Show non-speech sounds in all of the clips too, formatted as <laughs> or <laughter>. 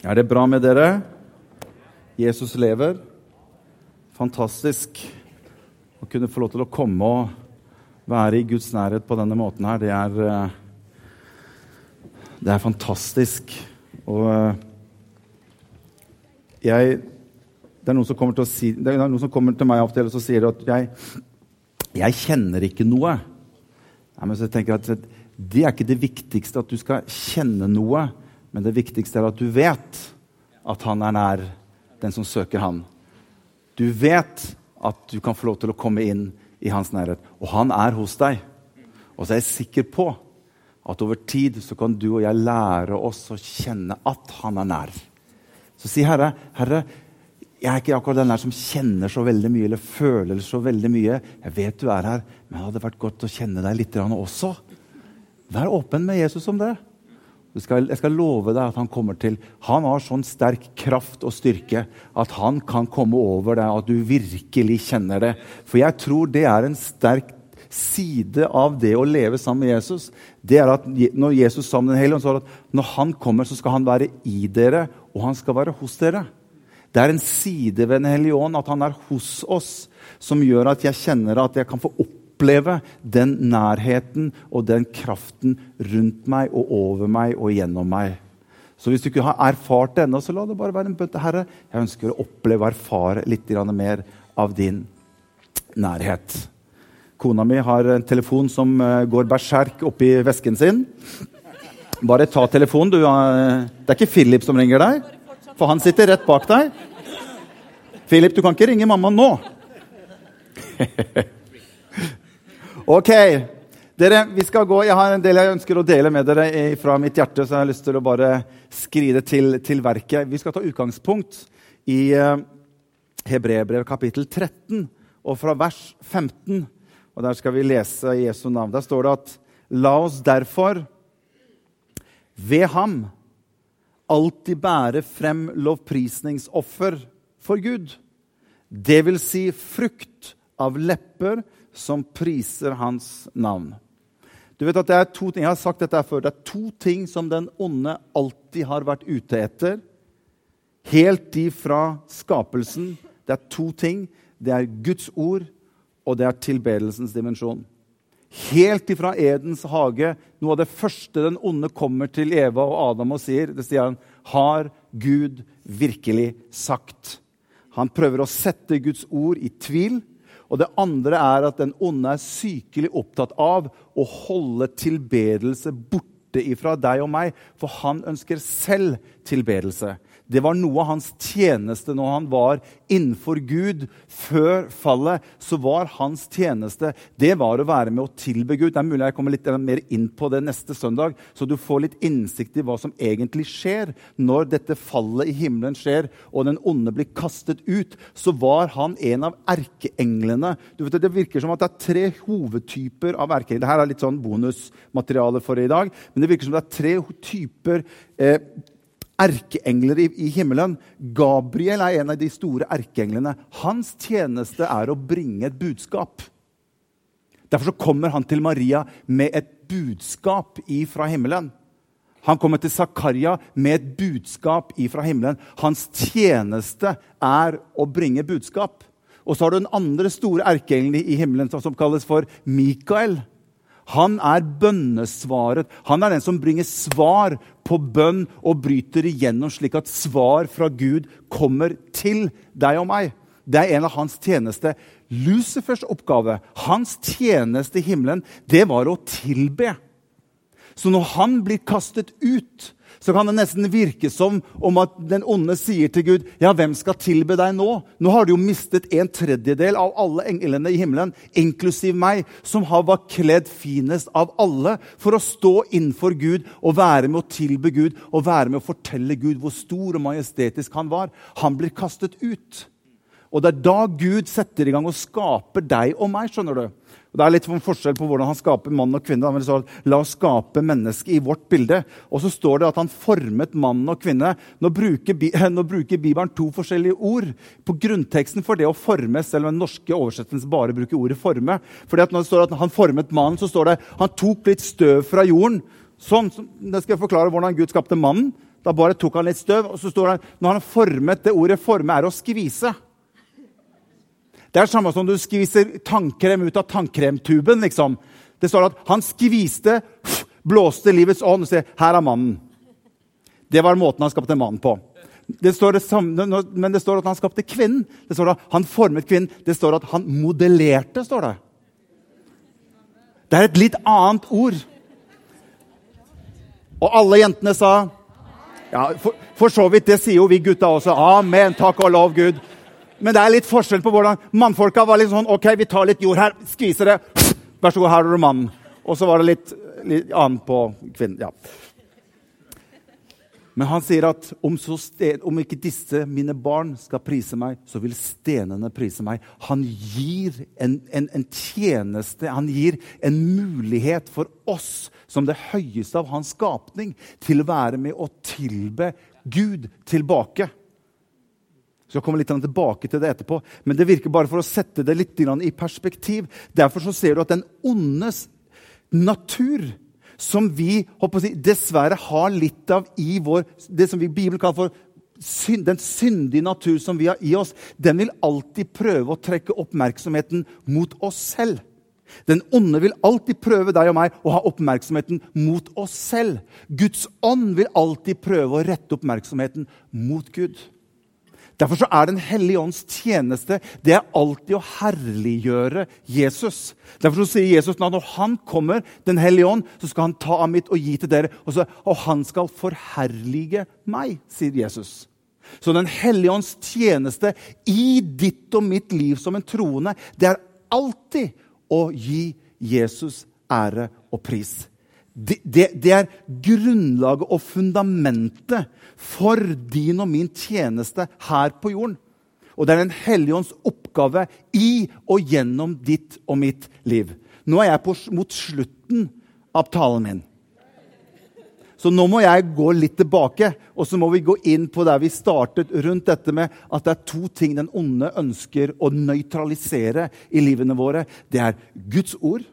Er det bra med dere? Jesus lever. Fantastisk å kunne få lov til å komme og være i Guds nærhet på denne måten her. Det er, eh, det er fantastisk. Og eh, jeg Det er noen som kommer til, si, som kommer til meg av og til og sier at jeg, jeg kjenner ikke noe. Nei, men så jeg at Det er ikke det viktigste at du skal kjenne noe. Men det viktigste er at du vet at han er nær den som søker han. Du vet at du kan få lov til å komme inn i hans nærhet. Og han er hos deg. Og så er jeg sikker på at over tid så kan du og jeg lære oss å kjenne at han er nær. Så si, Herre, Herre, jeg er ikke akkurat den der som kjenner så veldig mye eller føler så veldig mye. Jeg vet du er her, men det hadde vært godt å kjenne deg litt også. Vær åpen med Jesus om det. Skal, jeg skal love deg at han kommer til Han har sånn sterk kraft og styrke at han kan komme over deg, at du virkelig kjenner det. For jeg tror det er en sterk side av det å leve sammen med Jesus. Det er at Når Jesus sammen med Den hellige ånd, at når han kommer, så skal han være i dere, og han skal være hos dere. Det er en side ved Den hellige ånd, at han er hos oss, som gjør at jeg kjenner at jeg kan få opp oppleve den nærheten og den kraften rundt meg og over meg og gjennom meg. Så hvis du ikke har erfart det ennå, så la det bare være en til Herre. Jeg ønsker å oppleve og erfare litt mer av din nærhet. Kona mi har en telefon som eh, går berserk oppi vesken sin. Bare ta telefonen. Du, det er ikke Philip som ringer deg, for han sitter rett bak deg. Philip, du kan ikke ringe mamma nå. <laughs> Ok. Dere, vi skal gå. Jeg har en del jeg ønsker å dele med dere fra mitt hjerte. så jeg har lyst til å bare skride til, til verket. Vi skal ta utgangspunkt i Hebrebrev kapittel 13 og fra vers 15. Og Der skal vi lese Jesu navn. Der står det at la oss derfor ved ham alltid bære frem lovprisningsoffer for Gud. Det vil si frukt av lepper som priser hans navn. Du vet at det er to ting, Jeg har sagt dette før. Det er to ting som den onde alltid har vært ute etter. Helt ifra skapelsen. Det er to ting. Det er Guds ord, og det er tilbedelsens dimensjon. Helt ifra Edens hage, noe av det første den onde kommer til Eva og Adam og sier, det sier han har Gud virkelig sagt. Han prøver å sette Guds ord i tvil. Og det andre er at den onde er sykelig opptatt av å holde tilbedelse borte ifra deg og meg, for han ønsker selv tilbedelse. Det var noe av hans tjeneste når han var innenfor Gud. Før fallet så var hans tjeneste det var å være med å tilbe Gud. Det er mulig jeg kommer litt mer inn på det neste søndag, så du får litt innsikt i hva som egentlig skjer når dette fallet i himmelen skjer, og den onde blir kastet ut. Så var han en av erkeenglene. Du vet, det virker som at det er tre hovedtyper av erkeengler. Dette er litt sånn bonusmateriale for i dag, men det virker som det er tre typer eh, erkeengler i, i, himmelen. Gabriel er en av de store erkeenglene. Hans tjeneste er å bringe et budskap. Derfor kommer han til Maria med et budskap fra himmelen. Han kommer til Zakaria med et budskap fra himmelen. Hans tjeneste er å bringe budskap. Og så har du den andre store erkeengelen i himmelen som kalles for Mikael. Han er bønnesvaret. Han er den som bringer svar på bønn og bryter igjennom, slik at svar fra Gud kommer til deg og meg. Det er en av hans tjeneste. Lucifers oppgave, hans tjeneste i himmelen, det var å tilbe. Så når han blir kastet ut, så kan det nesten virke som om at den onde sier til Gud, 'Ja, hvem skal tilbe deg nå?' Nå har du jo mistet en tredjedel av alle englene i himmelen, inklusiv meg, som har vært kledd finest av alle for å stå innenfor Gud og være med å tilbe Gud og være med å fortelle Gud hvor stor og majestetisk han var. Han blir kastet ut. Og det er da Gud setter i gang og skaper deg og meg. skjønner du? Og det er litt forskjell på hvordan han skaper mann og kvinne. Men så, La oss skape mennesket i vårt bilde. Og så står det at han formet mann og kvinne. Nå bruker, <laughs> nå bruker, Bibelen to forskjellige ord på grunnteksten for det å forme, selv om den norske oversettelsen bare bruker ordet 'forme'. Fordi at Når det står at han formet mannen, så står det han tok litt støv fra jorden. Sånn, det skal jeg forklare hvordan Gud skapte mannen. Da bare tok han litt støv, og så står det når han formet det ordet 'forme' er å skvise. Det er det samme som du skviser tannkrem ut av tannkremtuben. liksom. Det står at han skviste, blåste livets ånd og sier 'Her er mannen'. Det var måten han skapte mannen på. Det står det samme, men det står at han skapte kvinnen. Det står at Han formet kvinnen. Det står at han modellerte. står Det Det er et litt annet ord. Og alle jentene sa ja, for, for, så vidt, Det sier jo vi gutta også. Amen, takk og lov, Gud. Men det er litt forskjell på hvordan mannfolka var litt sånn OK, vi tar litt jord her, skviser det. Vær så god, her har du mannen. Og så var det litt, litt annet på kvinnen. ja. Men han sier at om, sten, om, ikke disse mine barn skal prise meg, så vil stenene prise meg. Han gir en, en, en, tjeneste, han gir en mulighet for oss som det høyeste av hans skapning til å være med og tilbe Gud tilbake. Så skal komme litt tilbake til det etterpå, men det virker bare for å sette det litt i perspektiv. Derfor så ser du at den ondes natur som vi si, dessverre har litt av i vår, det som vi i Bibelen kaller for synd, den syndige natur som vi har i oss, den vil alltid prøve å trekke oppmerksomheten mot oss selv. Den onde vil alltid prøve deg og meg å ha oppmerksomheten mot oss selv. Guds ånd vil alltid prøve å rette oppmerksomheten mot Gud. Derfor er Den hellige ånds tjeneste det er alltid å herliggjøre Jesus. Derfor sier Jesus at når han kommer, Den hellige ånd, så skal han ta av mitt og gi til dere. Og, så, og han skal forherlige meg, sier Jesus. Så Den hellige ånds tjeneste i ditt og mitt liv som en troende, det er alltid å gi Jesus ære og pris. Det, det, det, er grunnlaget og fundamentet for din og min tjeneste her på jorden. Og det er Den hellige ånds oppgave i og gjennom ditt og mitt liv. Nå er jeg på, mot slutten av talen min. Så nå må jeg gå litt tilbake, og så må vi gå inn på der vi startet rundt dette med at det er to ting den onde ønsker å nøytralisere i livene våre. Det er Guds ord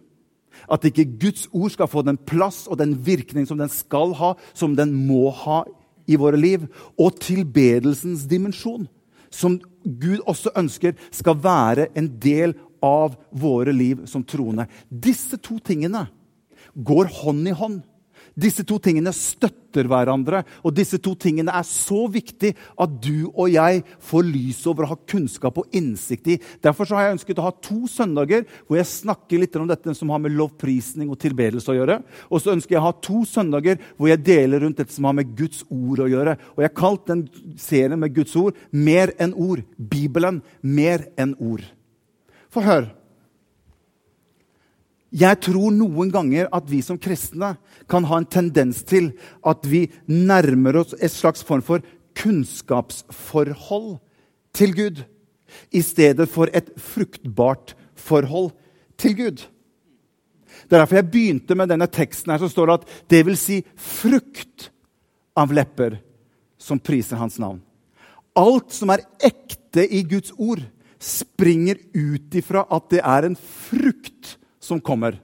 at ikke Guds ord skal få den plass og den virkning som den skal ha, som den må ha i våre liv. Og tilbedelsens dimensjon, som Gud også ønsker skal være en del av våre liv som troende. Disse to tingene går hånd i hånd. Disse to tingene støtter hverandre, og disse to tingene er så viktig at du og jeg får lys over å ha kunnskap og innsikt i. Derfor har jeg ønsket å ha to søndager hvor jeg snakker litt om dette som har med lovprisning og tilbedelse å gjøre. Og så ønsker jeg å ha to søndager hvor jeg deler rundt dette som har med Guds ord å gjøre. Og jeg har kalt den serien med Guds ord 'Mer enn ord'. Bibelen mer enn ord. Få høre. Jeg tror noen ganger at vi som kristne kan ha en tendens til at vi nærmer oss et slags form for kunnskapsforhold til Gud i stedet for et fruktbart forhold til Gud. Det er derfor jeg begynte med denne teksten her, som står at det vil si frukt av lepper som priser hans navn. Alt som er ekte i Guds ord, springer ut ifra at det er en frukt som kommer.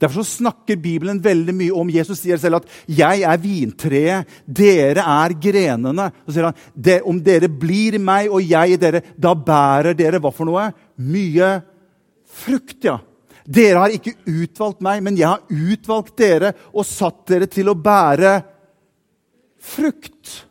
Derfor snakker Bibelen veldig mye om Jesus sier selv at 'jeg er vintreet, dere er grenene'. Så sier han 'om dere blir i meg og jeg i dere, da bærer dere hva for noe? Mye frukt', ja. Dere har ikke utvalgt meg, men jeg har utvalgt dere og satt dere til å bære frukt.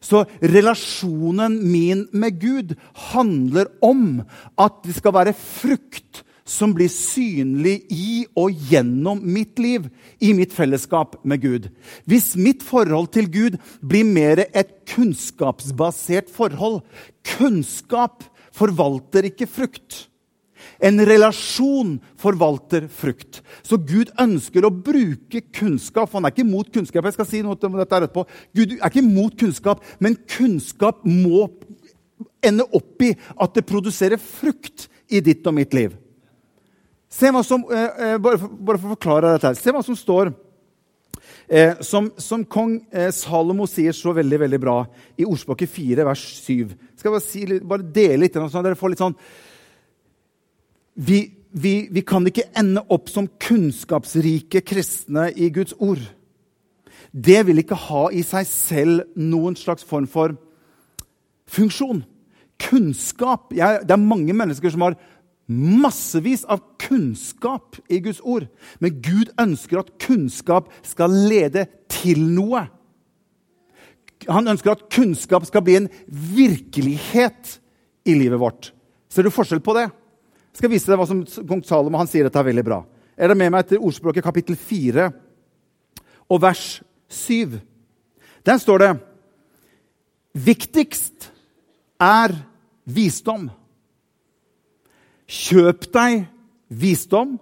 Så relasjonen min med Gud handler om at det skal være frukt som blir synlig i og gjennom mitt liv, i mitt fellesskap med Gud. Hvis mitt forhold til Gud blir mer et kunnskapsbasert forhold Kunnskap forvalter ikke frukt. En relasjon forvalter frukt. Så Gud ønsker å bruke kunnskap. Han er ikke imot kunnskap. Jeg skal si noe om dette etterpå. Gud er ikke imot kunnskap, men kunnskap må ende opp i at det produserer frukt i ditt og mitt liv. Se hva som, eh, eh, bare, for, bare, for, å forklare dette her. Se hva som står eh, som, som, kong eh, Salomo sier så veldig veldig bra i Ordspråket 4, vers 7. Skal bare, si, bare dele litt, sånn dere får litt sånn vi, vi, vi kan ikke ende opp som kunnskapsrike kristne i Guds ord. det vil ikke ha i seg selv noen slags form for funksjon. Kunnskap. Jeg, det er mange mennesker som har massevis av kunnskap i Guds ord. Men Gud ønsker at kunnskap skal lede til noe. Han ønsker at kunnskap skal bli en virkelighet i livet vårt. Ser du forskjell på det? Jeg skal vise deg hva som kong Salomo han sier dette er veldig bra. Er det med meg til ordspråket kapittel 4 og vers 7? Der står det Viktigst er visdom. Kjøp deg visdom.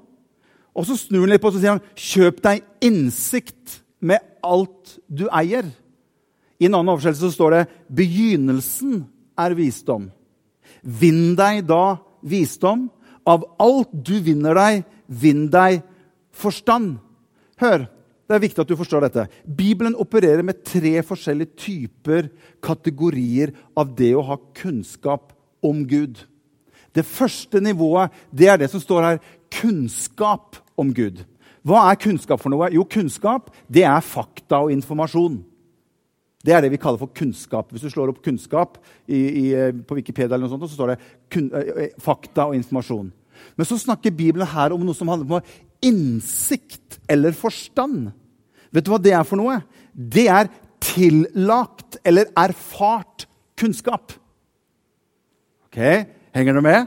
Og så snur han litt på og sier han, kjøp deg innsikt med alt du eier. I en annen oversettelse står det begynnelsen er visdom. Vinn deg da visdom. Av alt du vinner deg, vinn deg forstand. Hør, det er viktig at du forstår dette. Bibelen opererer med tre forskjellige typer kategorier av det å ha kunnskap om Gud. Det første nivået det er det som står her kunnskap om Gud. Hva er kunnskap for noe? Jo, kunnskap det er fakta og informasjon. Det er det vi kaller for kunnskap. Hvis du slår opp kunnskap i, i, på Wikipedia, eller noe sånt, så står det kun, eh, eh, fakta og informasjon. Men så snakker Bibelen her om noe som handler om innsikt eller forstand. Vet du hva det er for noe? Det er tillagt eller erfart kunnskap. Ok, Henger du med?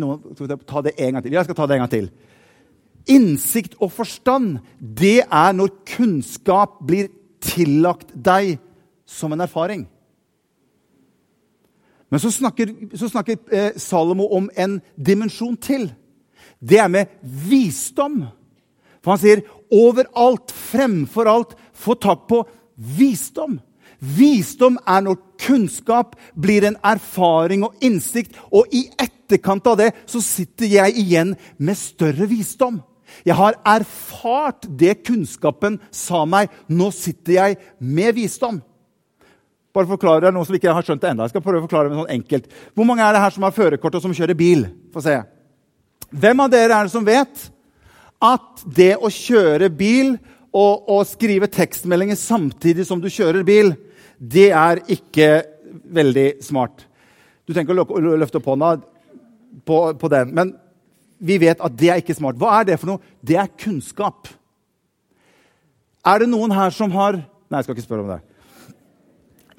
Noen, ta det en gang til. Jeg skal ta det en gang til. Innsikt og forstand, det er når kunnskap blir tillagt deg som en erfaring. Men så snakker, så snakker eh, Salomo om en dimensjon til. Det er med visdom. For han sier overalt, fremfor alt, få tak på visdom. Visdom er når kunnskap blir en erfaring og innsikt, og i etterkant av det så sitter jeg igjen med større visdom. Jeg har erfart det kunnskapen sa meg. Nå sitter jeg med visdom. Bare forklare noe som ikke har skjønt det enda. Jeg skal prøve å forklare det sånn enkelt. Hvor mange er det her som har førerkort og som kjører bil? Få se. Hvem av dere er det som vet at det å kjøre bil og, og skrive tekstmeldinger samtidig som du kjører bil, det er ikke veldig smart? Du trenger ikke å løfte opp hånda på, på den. Men vi vet at det er ikke smart. Hva er det for noe? Det er kunnskap. Er det noen her som har Nei, jeg skal ikke spørre om det.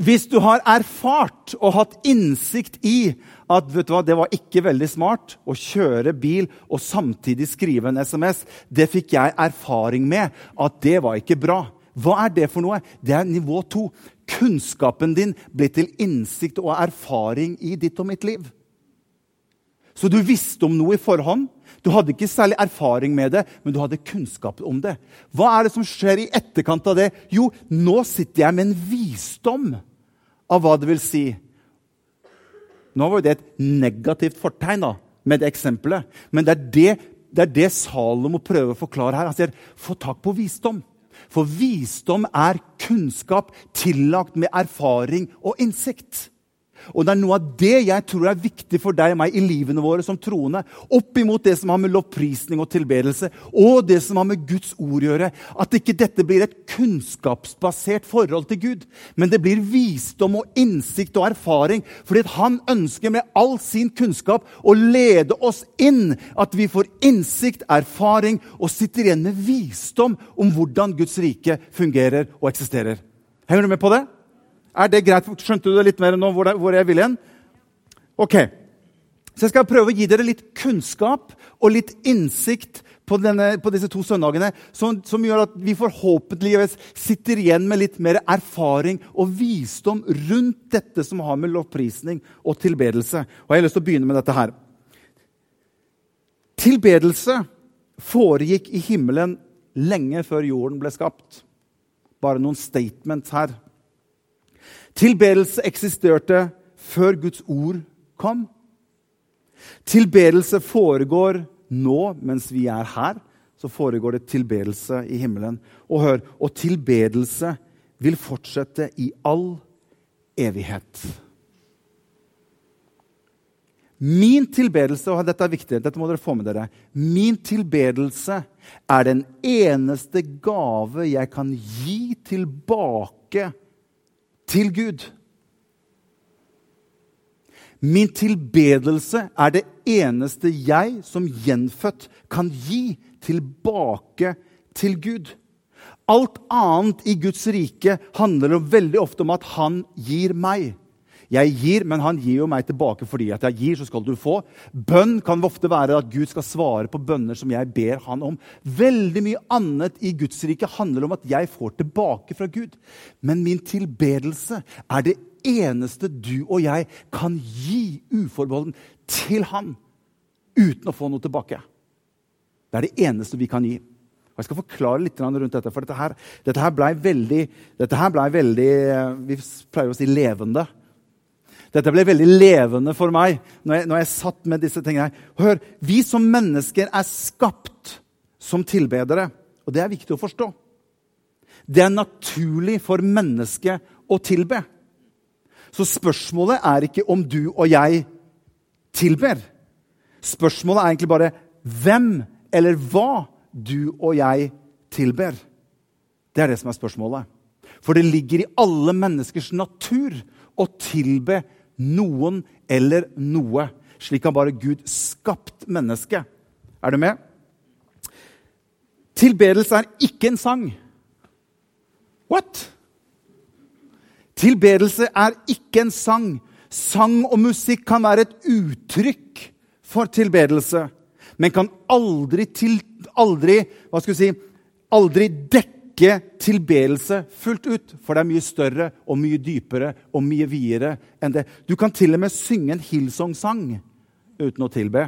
Hvis du har erfart og hatt innsikt i at vet du hva, det var ikke veldig smart å kjøre bil og samtidig skrive en SMS, det fikk jeg erfaring med at det var ikke bra. Hva er det for noe? Det er nivå to. Kunnskapen din ble til innsikt og erfaring i ditt og mitt liv. Så du visste om noe i forhånd. Du hadde ikke særlig erfaring med det, men du hadde kunnskap om det. Hva er det som skjer i etterkant av det? Jo, nå sitter jeg med en visdom av hva det vil si. Nå var det et negativt fortegn da, med det eksempelet. Men det er det, det er det Salomo prøver å forklare her. Han sier få tak på visdom. For visdom er kunnskap tillagt med erfaring og innsikt. Og det er noe av det jeg tror er viktig for deg og meg i livene våre som troende. Opp imot det som har med lovprisning og tilbedelse og det som har med Guds ord å gjøre. At ikke dette blir et kunnskapsbasert forhold til Gud, men det blir visdom og innsikt og erfaring. Fordi han ønsker med all sin kunnskap å lede oss inn. At vi får innsikt, erfaring og sitter igjen med visdom om hvordan Guds rike fungerer og eksisterer. Henger du med på det? Er det greit? Skjønte du det litt mer nå hvor, jeg vil igjen? Ok. Så jeg skal prøve å gi dere litt kunnskap og litt innsikt på, denne, på disse to søndagene, som, som, gjør at vi forhåpentligvis sitter igjen med litt mer erfaring og visdom rundt dette som har med lovprisning og tilbedelse. Og Jeg har lyst til å begynne med dette her. Tilbedelse foregikk i himmelen lenge før jorden ble skapt. Bare noen statements her. Tilbedelse eksisterte før Guds ord kom. Tilbedelse foregår nå mens vi er her. Så foregår det tilbedelse i himmelen. Og hør, og tilbedelse vil fortsette i all evighet. Min tilbedelse og dette er viktig, dette må dere få med dere, min tilbedelse er den eneste gave jeg kan gi tilbake til Gud. Min tilbedelse er det eneste jeg som gjenfødt kan gi tilbake til Gud. Alt annet i Guds rike handler veldig ofte om at han gir meg. Jeg gir, men han gir jo meg tilbake fordi at jeg gir, så skal du få. Bønn kan ofte være at Gud skal svare på bønner som jeg ber han om. Veldig mye annet i Guds rike handler om at jeg får tilbake fra Gud. Men min tilbedelse er det eneste du og jeg kan gi uforbeholden til han uten å få noe tilbake. Det er det eneste vi kan gi. Og Jeg skal forklare litt rundt dette, for dette her, her blei veldig, ble veldig Vi pleier å si levende. Dette ble veldig levende for meg når jeg, når jeg satt med disse tingene. Hør, Vi som mennesker er skapt som tilbedere, og det er viktig å forstå. Det er naturlig for mennesket å tilbe. Så spørsmålet er ikke om du og jeg tilber. Spørsmålet er egentlig bare hvem eller hva du og jeg tilber. Det er det som er spørsmålet. For det ligger i alle menneskers natur å tilbe noen eller noe. Slik har bare Gud skapt mennesket. Er du med? Tilbedelse er ikke en sang. What? Tilbedelse er ikke en sang. Sang og musikk kan være et uttrykk for tilbedelse, men kan aldri til aldri, si, aldri dekke tilbedelse fullt ut. For det er mye større og mye dypere og mye videre enn det. Du kan til og med synge en Hillsong-sang uten å tilbe.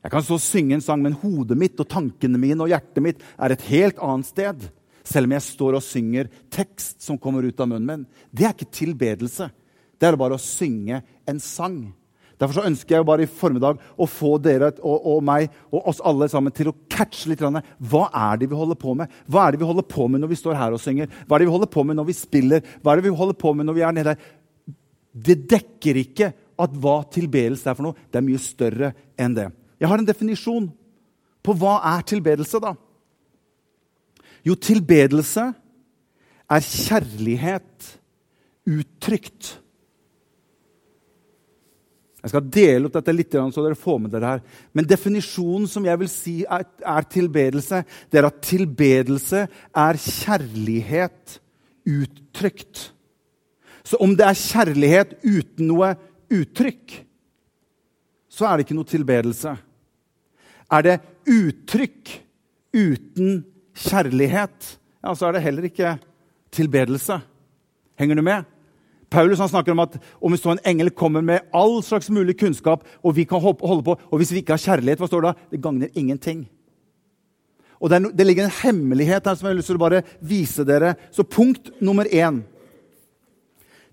Jeg kan så synge en sang, men hodet mitt og tankene mine og hjertet mitt er et helt annet sted. Selv om jeg står og synger tekst som kommer ut av munnen min. Det er ikke tilbedelse. Det er bare å synge en sang. Derfor så ønsker jeg jo bare i formiddag å få dere og, og, meg og oss alle sammen til å catche litt. Hva er det vi holder på med? Hva er det vi holder på med når vi står her og synger? Hva er det vi holder på med når vi spiller? Hva er det vi holder på med når vi er nede her? Det dekker ikke at hva tilbedelse er for noe. Det er mye større enn det. Jeg har en definisjon på hva er tilbedelse, da. Jo, tilbedelse er kjærlighet uttrykt. Jeg skal dele opp dette litt, så dere får med dere her. Men definisjonen som jeg vil si er, er tilbedelse, det er at tilbedelse er kjærlighet uttrykt. Så om det er kjærlighet uten noe uttrykk, så er det ikke noe tilbedelse. Er det uttrykk uten kjærlighet, ja, så er det heller ikke tilbedelse. Henger du med? Paulus snakker om at om så en engel kommer med all slags mulig kunnskap, og vi kan holde på, og hvis vi ikke har kjærlighet, hva står det da? Det gagner ingenting. Og det, er, det, ligger en hemmelighet her som jeg har lyst til å bare vise dere. Så punkt nummer én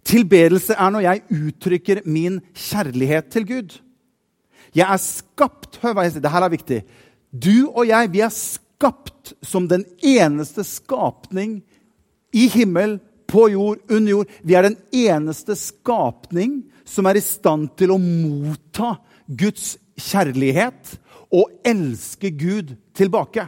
Tilbedelse er når jeg uttrykker min kjærlighet til Gud. Jeg er skapt Hør hva jeg sier, dette er viktig. Du og jeg, vi er skapt som den eneste skapning i himmel på jord, under jord. Vi er den eneste skapning som er i stand til å motta Guds kjærlighet og elske Gud tilbake.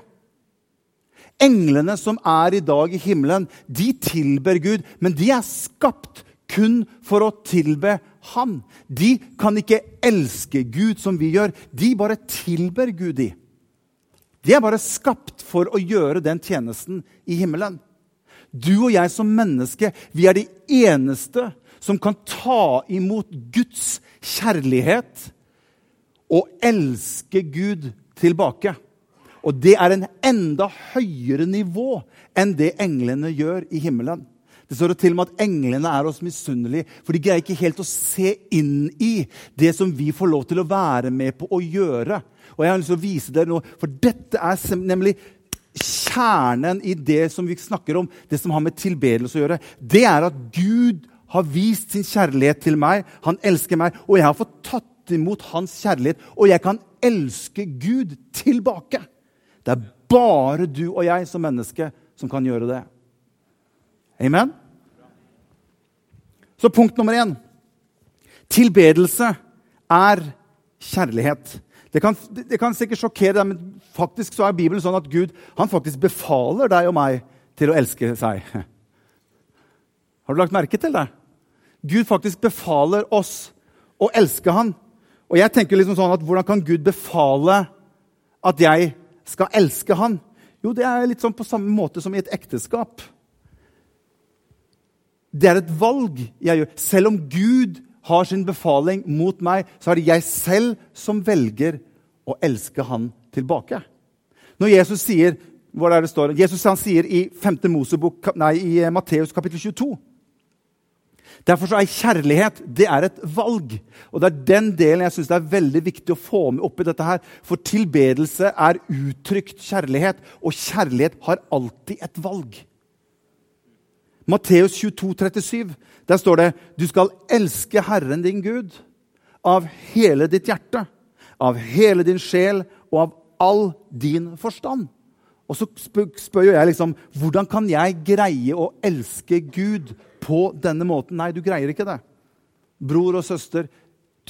Englene som er i dag i himmelen, de tilber Gud, men de er skapt kun for å tilbe Han. De kan ikke elske Gud som vi gjør. De bare tilber Gud, de. De er bare skapt for å gjøre den tjenesten i himmelen. Du og jeg som menneske, vi er de eneste som kan ta imot Guds kjærlighet og elske Gud tilbake. Og det er en enda høyere nivå enn det englene gjør i himmelen. Det står til og med at englene er oss misunnelige, for de greier ikke helt å se inn i det som vi får lov til å være med på å gjøre. Og jeg har lyst til å vise dere noe, for dette er nemlig kjernen i det som vi snakker om, det som har med tilbedelse å gjøre, det er at Gud har vist sin kjærlighet til meg. Han elsker meg, og jeg har fått tatt imot hans kjærlighet. Og jeg kan elske Gud tilbake. Det er bare du og jeg som menneske som kan gjøre det. Amen? Så punkt nummer én. Tilbedelse er kjærlighet. Det kan, det kan sikkert sjokkere deg, men faktisk så er Bibelen sånn at Gud han faktisk befaler deg og meg til å elske seg. <laughs> Har du lagt merke til det? Gud faktisk befaler oss å elske han. Og jeg tenker liksom sånn at Hvordan kan Gud befale at jeg skal elske han? Jo, det er litt sånn på samme måte som i et ekteskap. Det er et valg jeg gjør. Selv om Gud har sin befaling mot meg, så er det jeg selv som velger å elske han tilbake. Når Jesus sier hvor er det står? Jesus han sier i 5. Mosebok, nei, i Matteus kapittel 22 Derfor er kjærlighet det er et valg. Og Det er den delen jeg synes det er veldig viktig å få med oppi dette. her. For tilbedelse er uttrykt kjærlighet, og kjærlighet har alltid et valg. Matteus 22, 37, der står det du skal elske Herren din Gud av hele ditt hjerte, av hele din sjel og av all din forstand. Og så spør jo jeg liksom hvordan kan jeg greie å elske Gud på denne måten? Nei, du greier ikke det. Bror og søster,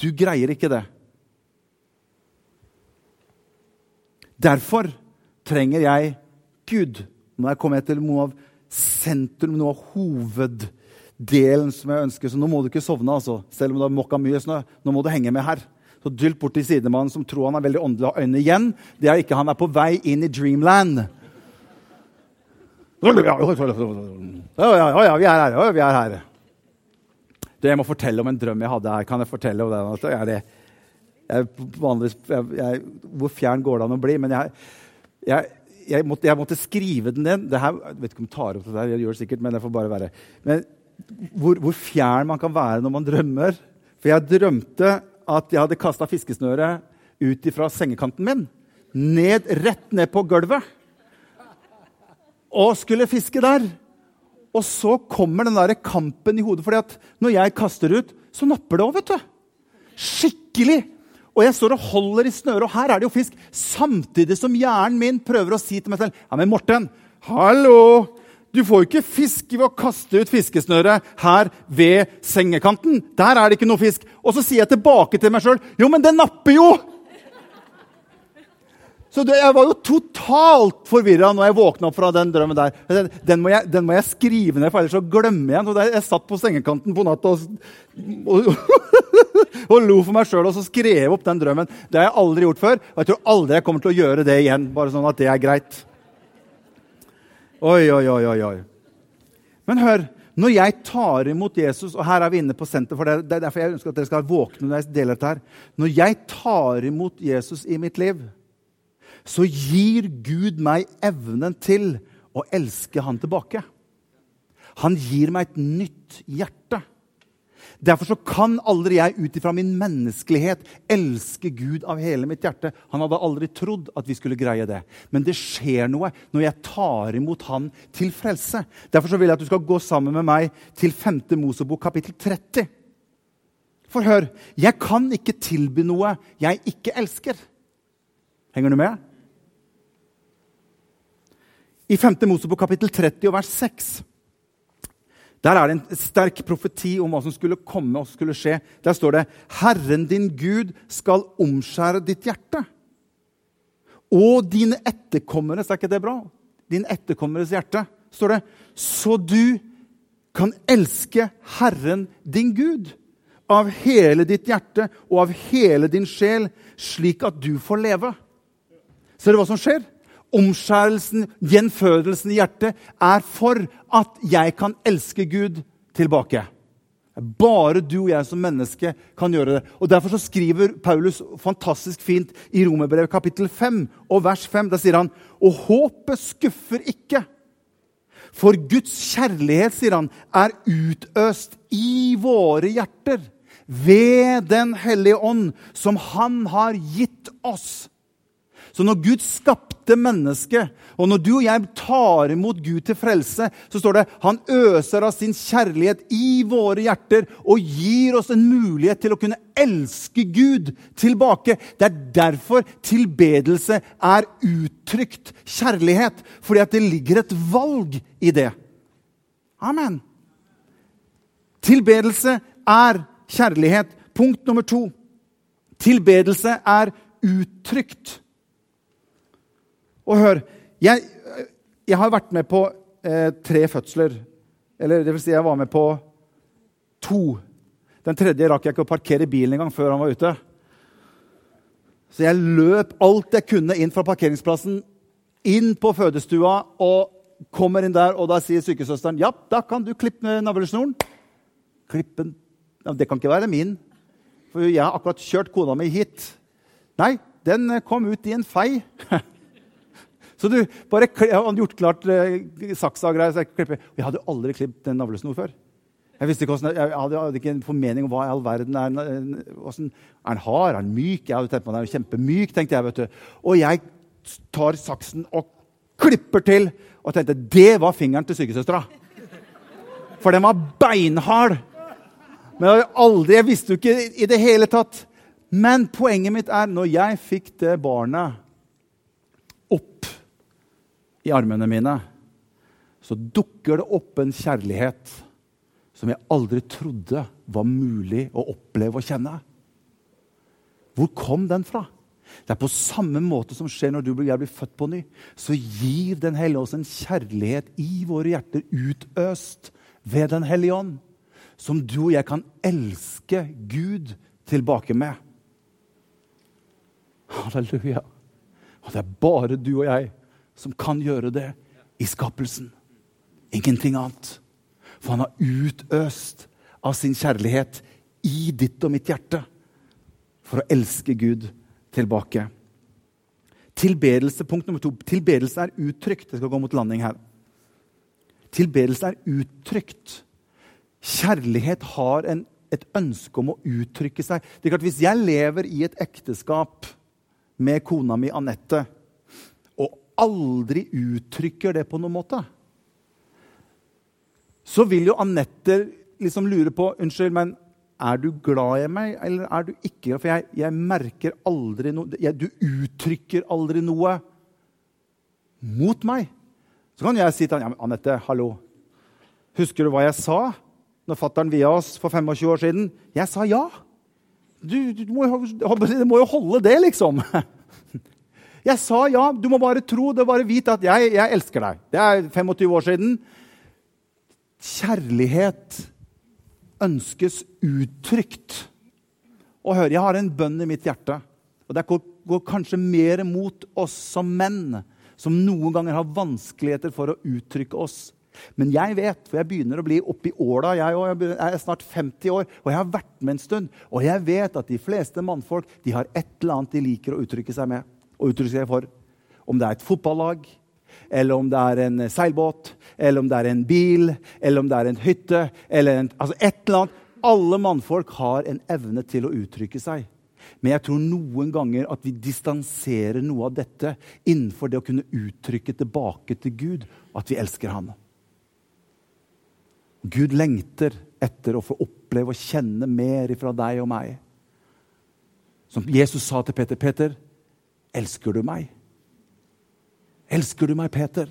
du greier ikke det. Derfor trenger jeg Gud. Nå er jeg kommet til noe av sentrum, noe av hoveddelen som jeg ønsker. Så nå må du ikke sovne, altså. selv om det har mokka mye snø. Nå må du henge med her. Så dylt til sidemannen som tror han er veldig åndelig, har øynene igjen. Det er ikke Han er på vei inn i dreamland. Ja, ja, ja, vi er her. Ja, vi er her. Du, jeg må fortelle om en drøm jeg hadde her. Kan jeg fortelle om den? Er det, jeg, vanligvis, jeg, hvor fjern går det an å bli? Men jeg, jeg, måtte, jeg måtte, skrive den ned. Jeg vet ikke om jeg tar opp det der, jeg gjør det sikkert, men det får bare være. Men hvor, hvor fjern man kan være når man drømmer. For jeg drømte at jeg hadde kasta fiskesnøret ut fra sengekanten min. Ned, rett ned på gulvet og skulle fiske der. Og så kommer den der kampen i hodet. fordi at når jeg kaster ut, så napper det òg, vet du. Skikkelig. Og jeg står og holder i snøret, og her er det jo fisk. Samtidig som hjernen min prøver å si til meg selv Ja, men Morten, hallo! Du får jo ikke fisk ved å kaste ut fiskesnøret her ved sengekanten. Der er det ikke noe fisk. Og så sier jeg tilbake til meg sjøl Jo, men det napper jo! Så det, Jeg var jo totalt forvirra når jeg våkna opp fra den drømmen der. Den må, jeg, den må jeg, skrive ned, for ellers så glemmer jeg den. Jeg satt på sengekanten på natta og, og, <laughs> og, lo for meg sjøl og så skrev opp den drømmen. Det har jeg aldri gjort før, og jeg tror aldri jeg kommer til å gjøre det igjen. Bare sånn at det er greit. Oi, oi, oi, oi, oi. Men hør, når jeg tar imot Jesus Og her er vi inne på senter, for det er derfor jeg ønsker at dere skal våkne når jeg deler dette her. Når jeg tar imot Jesus i mitt liv så gir Gud meg evnen til å elske han tilbake. Han gir meg et nytt hjerte. Derfor så kan aldri jeg ut ifra min menneskelighet elske Gud av hele mitt hjerte. Han hadde aldri trodd at vi skulle greie det. Men det skjer noe når jeg tar imot Han til frelse. Derfor så vil jeg at du skal gå sammen med meg til 5. Mosebok kapittel 30. For hør, jeg kan ikke tilby noe jeg ikke elsker. Henger du med? I 5. Mosebok kapittel 30 og vers 6 der er det en sterk profeti om hva som skulle komme og skulle skje. Der står det 'Herren din Gud skal omskjære ditt hjerte'. Og dine etterkommeres Er ikke det bra? Din etterkommeres hjerte, står det. Så du kan elske Herren din Gud av hele ditt hjerte og av hele din sjel, slik at du får leve. Ser du hva som skjer? Omskjærelsen, gjenfødelsen i hjertet, er for at jeg kan elske Gud tilbake. Bare du og jeg som menneske kan gjøre det. Og Derfor så skriver Paulus fantastisk fint i Romerbrevet kapittel 5 og vers 5. Der sier han og håpet skuffer ikke. For Guds kjærlighet, sier han, er utøst i våre hjerter ved Den hellige ånd, som Han har gitt oss. Så når Gud skapte mennesket, og når du og jeg tar imot Gud til frelse, så står det han øser av sin kjærlighet i våre hjerter og gir oss en mulighet til å kunne elske Gud tilbake. Det er derfor tilbedelse er uttrykt kjærlighet, fordi at det ligger et valg i det. Amen. Tilbedelse er kjærlighet. Punkt nummer to. Tilbedelse er uttrykt. Og hør Jeg, jeg har vært med på eh, tre fødsler. Eller det vil si, jeg var med på to. Den tredje rakk jeg ikke å parkere bilen engang før han var ute. Så jeg løp alt jeg kunne inn fra parkeringsplassen, inn på fødestua og kommer inn der, og da sier sykesøsteren ja, da kan du klippe navlesnoren. Klippen ja, Det kan ikke være min, for jeg har akkurat kjørt kona mi hit. Nei, den kom ut i en fei. <laughs> så du, bare Jeg hadde gjort klart eh, saksa og greier. Så jeg, klipper. jeg hadde aldri klippet en navlesnor før. Jeg ikke hvordan, jeg hadde, hadde ikke en formening om hva i all verden er hvordan, Er den hard? Er den myk? Jeg hadde tenkt på den er kjempemyk. tenkte jeg, vet du. Og jeg tar saksen og klipper til. Og tenkte det var fingeren til sykesøstera. For den var beinhard. Men jeg, aldri, jeg visste jo ikke i det hele tatt. Men poenget mitt er når jeg fikk det barnet i armene mine, så dukker det opp en kjærlighet som jeg aldri trodde var mulig å oppleve og kjenne. Hvor kom den fra? Det er på samme måte som skjer når du og jeg blir født på ny. Så gir Den hellige oss en kjærlighet i våre hjerter utøst ved Den hellige ånd. Som du og jeg kan elske Gud tilbake med. Halleluja. Og det er bare du og jeg som kan gjøre det i skapelsen. Ingenting annet. For han har utøst av sin kjærlighet i ditt og mitt hjerte for å elske Gud tilbake. Tilbedelse, punkt nummer to. Tilbedelse er uttrykt. Jeg skal gå mot landing her. Tilbedelse er uttrykt. Kjærlighet har en, et ønske om å uttrykke seg. Det er klart, Hvis jeg lever i et ekteskap med kona mi Anette aldri uttrykker det på noen måte så vil jo Anette liksom lure på Unnskyld, men er du glad i meg, eller er du ikke? For jeg, jeg merker aldri noe Du uttrykker aldri noe mot meg. Så kan jeg si til han, ja, Anette, hallo. Husker du hva jeg sa når fattern via oss for 25 år siden? Jeg sa ja. Du, du må, det må jo holde, det, liksom. <laughs> Jeg sa ja. Du må bare tro det, bare vite at jeg, jeg elsker deg. Det er 25 år siden. Kjærlighet ønskes uttrykt. Og hør, jeg har en bønn i mitt hjerte. Og det går, går kanskje mer mot oss som menn, som noen ganger har vanskeligheter for å uttrykke oss. Men jeg vet, for jeg begynner å bli oppi åla. Jeg, jeg er snart 50 år, og jeg har vært med en stund. Og jeg vet at de fleste mannfolk de har et eller annet de liker å uttrykke seg med. Og uttrykke seg for. Om det er et fotballag, eller om det er en seilbåt, eller om det er en bil, eller om det er en hytte eller en, altså et eller annet. Alle mannfolk har en evne til å uttrykke seg. Men jeg tror noen ganger at vi distanserer noe av dette innenfor det å kunne uttrykke tilbake til Gud at vi elsker ham. Gud lengter etter å få oppleve og kjenne mer fra deg og meg. Som Jesus sa til Peter. 'Peter, elsker du meg?' Elsker du meg, Peter?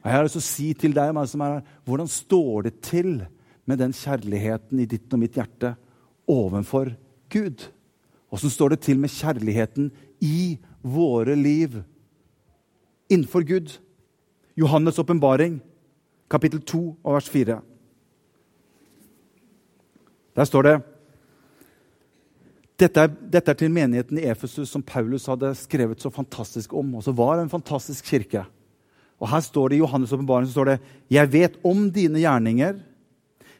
Og Jeg har lyst til å si til deg som er her, hvordan står det til med den kjærligheten i ditt og mitt hjerte overfor Gud? Åssen står det til med kjærligheten i våre liv innenfor Gud? Johannes' åpenbaring, kapittel 2 og vers 4. Der står det dette er, dette er, til menigheten i Efesus som Paulus hadde skrevet så fantastisk om. Og så var det en fantastisk kirke. Og her står det I Johannes' åpenbaring står det, 'Jeg vet om dine gjerninger.'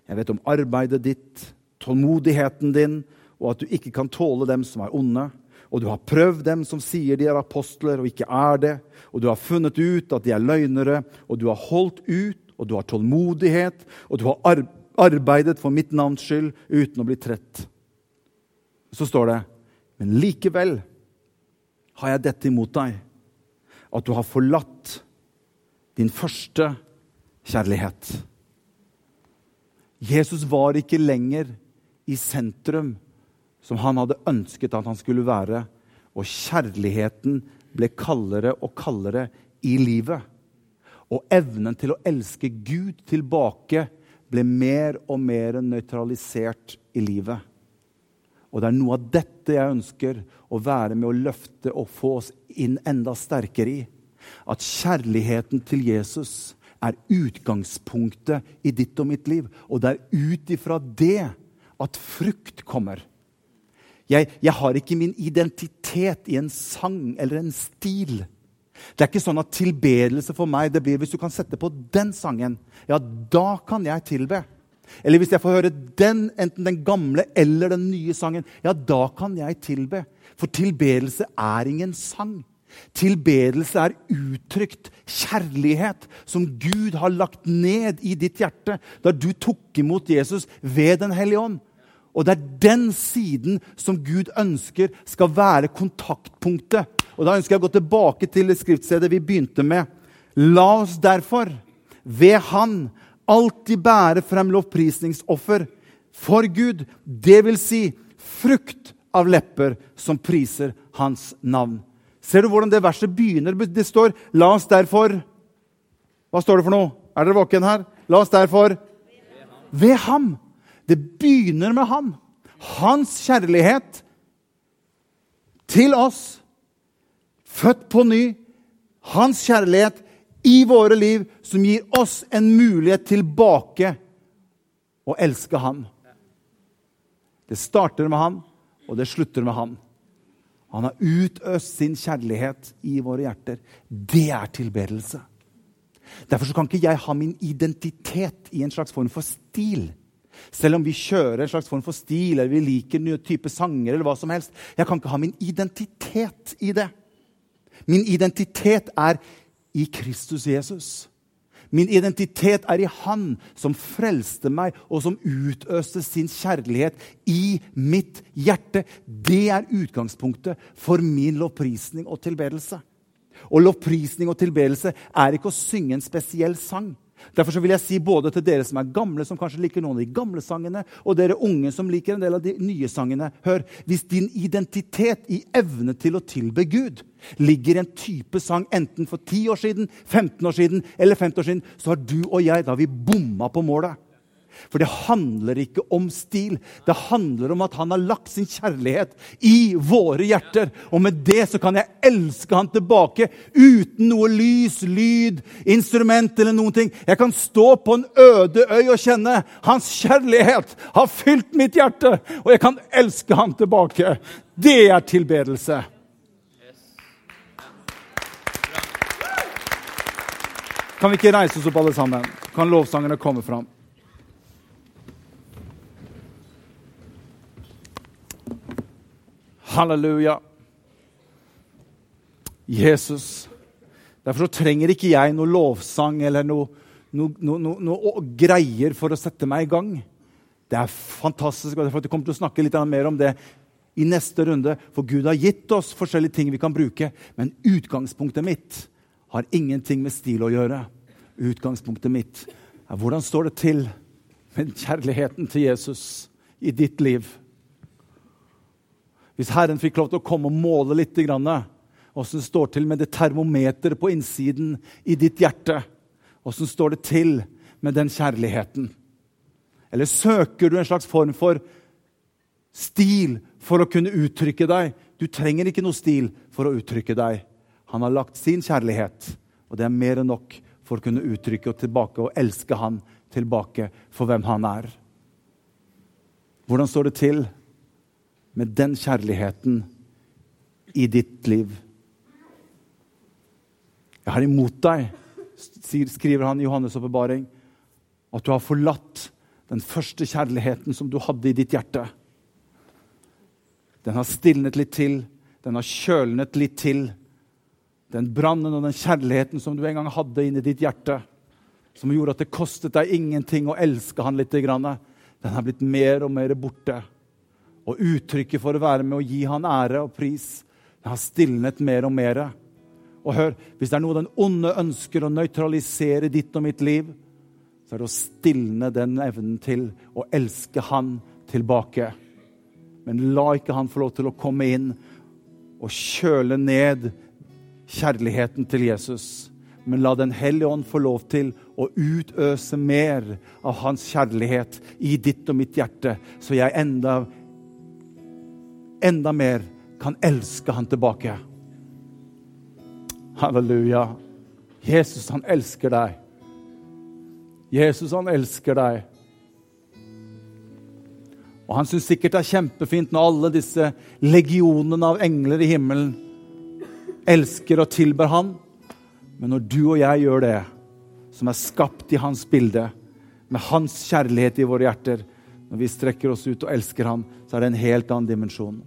'Jeg vet om arbeidet ditt, tålmodigheten din, og at du ikke kan tåle dem som er onde.' 'Og du har prøvd dem som sier de er apostler og ikke er det.' 'Og du har funnet ut at de er løgnere, og du har holdt ut, og du har tålmodighet.' 'Og du har arbeidet for mitt navns skyld uten å bli trett.' Så står det Men likevel har jeg dette imot deg, at du har forlatt din første kjærlighet. Jesus var ikke lenger i sentrum som han hadde ønsket at han skulle være, og kjærligheten ble kaldere og kaldere i livet. Og evnen til å elske Gud tilbake ble mer og mer nøytralisert i livet. Og det er noe av dette jeg ønsker å være med å løfte og få oss inn enda sterkere i. At kjærligheten til Jesus er utgangspunktet i ditt og mitt liv. Og det er ut ifra det at frukt kommer. Jeg, jeg, har ikke min identitet i en sang eller en stil. Det er ikke sånn at tilbedelse for meg det blir hvis du kan sette på den sangen. Ja, da kan jeg tilbe. Eller hvis jeg får høre den, enten den gamle eller den nye sangen. Ja, da kan jeg tilbe. For tilbedelse er ingen sang. Tilbedelse er uttrykt kjærlighet som Gud har lagt ned i ditt hjerte da du tok imot Jesus ved Den hellige ånd. Og det er den siden som Gud ønsker skal være kontaktpunktet. Og Da ønsker jeg å gå tilbake til skriftstedet vi begynte med. La oss derfor ved Han alltid bære frem lovprisningsoffer for Gud. Vil si frukt av lepper som priser Hans navn. Ser du hvordan det verset begynner? Det står 'La oss derfor' Hva står det for noe? Er dere våken her? La oss derfor Ved ham. Det begynner med ham. Hans kjærlighet til oss, født på ny. Hans kjærlighet i våre liv som gir oss en mulighet tilbake å elske Han. Det starter med Han, og det slutter med Han. Han har utøst sin kjærlighet i våre hjerter. Det er tilbedelse. Derfor kan ikke jeg ha min identitet i en slags form for stil. Selv om vi kjører en slags form for stil, eller vi liker nye type sanger, eller hva som helst. Jeg kan ikke ha min identitet i det. Min identitet er i Kristus Jesus. Min identitet er i Han som frelste meg, og som utøste sin kjærlighet i mitt hjerte. Det er utgangspunktet for min lovprisning og tilbedelse. Og lovprisning og tilbedelse er ikke å synge en spesiell sang. Derfor vil jeg si både til dere som er gamle, som kanskje liker noen av de gamle sangene, og dere unge som liker en del av de nye sangene. Hør, hvis din identitet i evne til å tilbe Gud ligger i en type sang enten for 10 år siden, 15 år siden eller 50 år siden, så har du og jeg da vi bomma på målet. For det handler ikke om stil. Det handler om at han har lagt sin kjærlighet i våre hjerter. Og med det så kan jeg elske han tilbake uten noe lys, lyd, instrument eller noen ting. Jeg kan stå på en øde øy og kjenne hans kjærlighet har fylt mitt hjerte. Og jeg kan elske han tilbake. Det er tilbedelse. Kan vi ikke reise oss opp, alle sammen? Kan lovsangene komme fram? Halleluja. Jesus. Derfor så trenger ikke jeg noe lovsang eller noe, noe, noe, noe, greier for å sette meg i gang. Det er fantastisk. og Jeg kommer til å snakke litt mer om det i neste runde. For Gud har gitt oss forskjellige ting vi kan bruke. Men utgangspunktet mitt har ingenting med stil å gjøre. Utgangspunktet mitt er hvordan står det til med kjærligheten til Jesus i ditt liv? Hvis Herren fikk lov til å komme og måle litt åssen det står til med det termometeret på innsiden i ditt hjerte, åssen står det til med den kjærligheten? Eller søker du en slags form for stil for å kunne uttrykke deg? Du trenger ikke noe stil for å uttrykke deg. Han har lagt sin kjærlighet, og det er mer enn nok for å kunne uttrykke og tilbake og elske han tilbake for hvem han er. Hvordan står det til med den kjærligheten i ditt liv. Jeg har imot deg, skriver han i Johannes' åpenbaring, at du har forlatt den første kjærligheten som du hadde i ditt hjerte. Den har stilnet litt til, den har kjølnet litt til. Den brannen og den kjærligheten som du en gang hadde inni ditt hjerte, som gjorde at det kostet deg ingenting å elske han litt, den har blitt mer og mer borte. Og uttrykket for å være med og gi han ære og pris det har stilnet mer og mer. Og hør, hvis det er noe den onde ønsker å nøytralisere ditt og mitt liv, så er det å stilne den evnen til å elske han tilbake. Men la ikke han få lov til å komme inn og kjøle ned kjærligheten til Jesus. Men la Den hellige ånd få lov til å utøse mer av hans kjærlighet i ditt og mitt hjerte, så jeg enda enda mer kan elske han tilbake. Halleluja. Jesus, han elsker deg. Jesus, han elsker deg. Og han syns sikkert det er kjempefint når alle disse legionene av engler i himmelen elsker og tilber han. Men når du og jeg gjør det, som er skapt i hans bilde, med hans kjærlighet i våre hjerter, når vi strekker oss ut og elsker ham, så er det en helt annen dimensjon.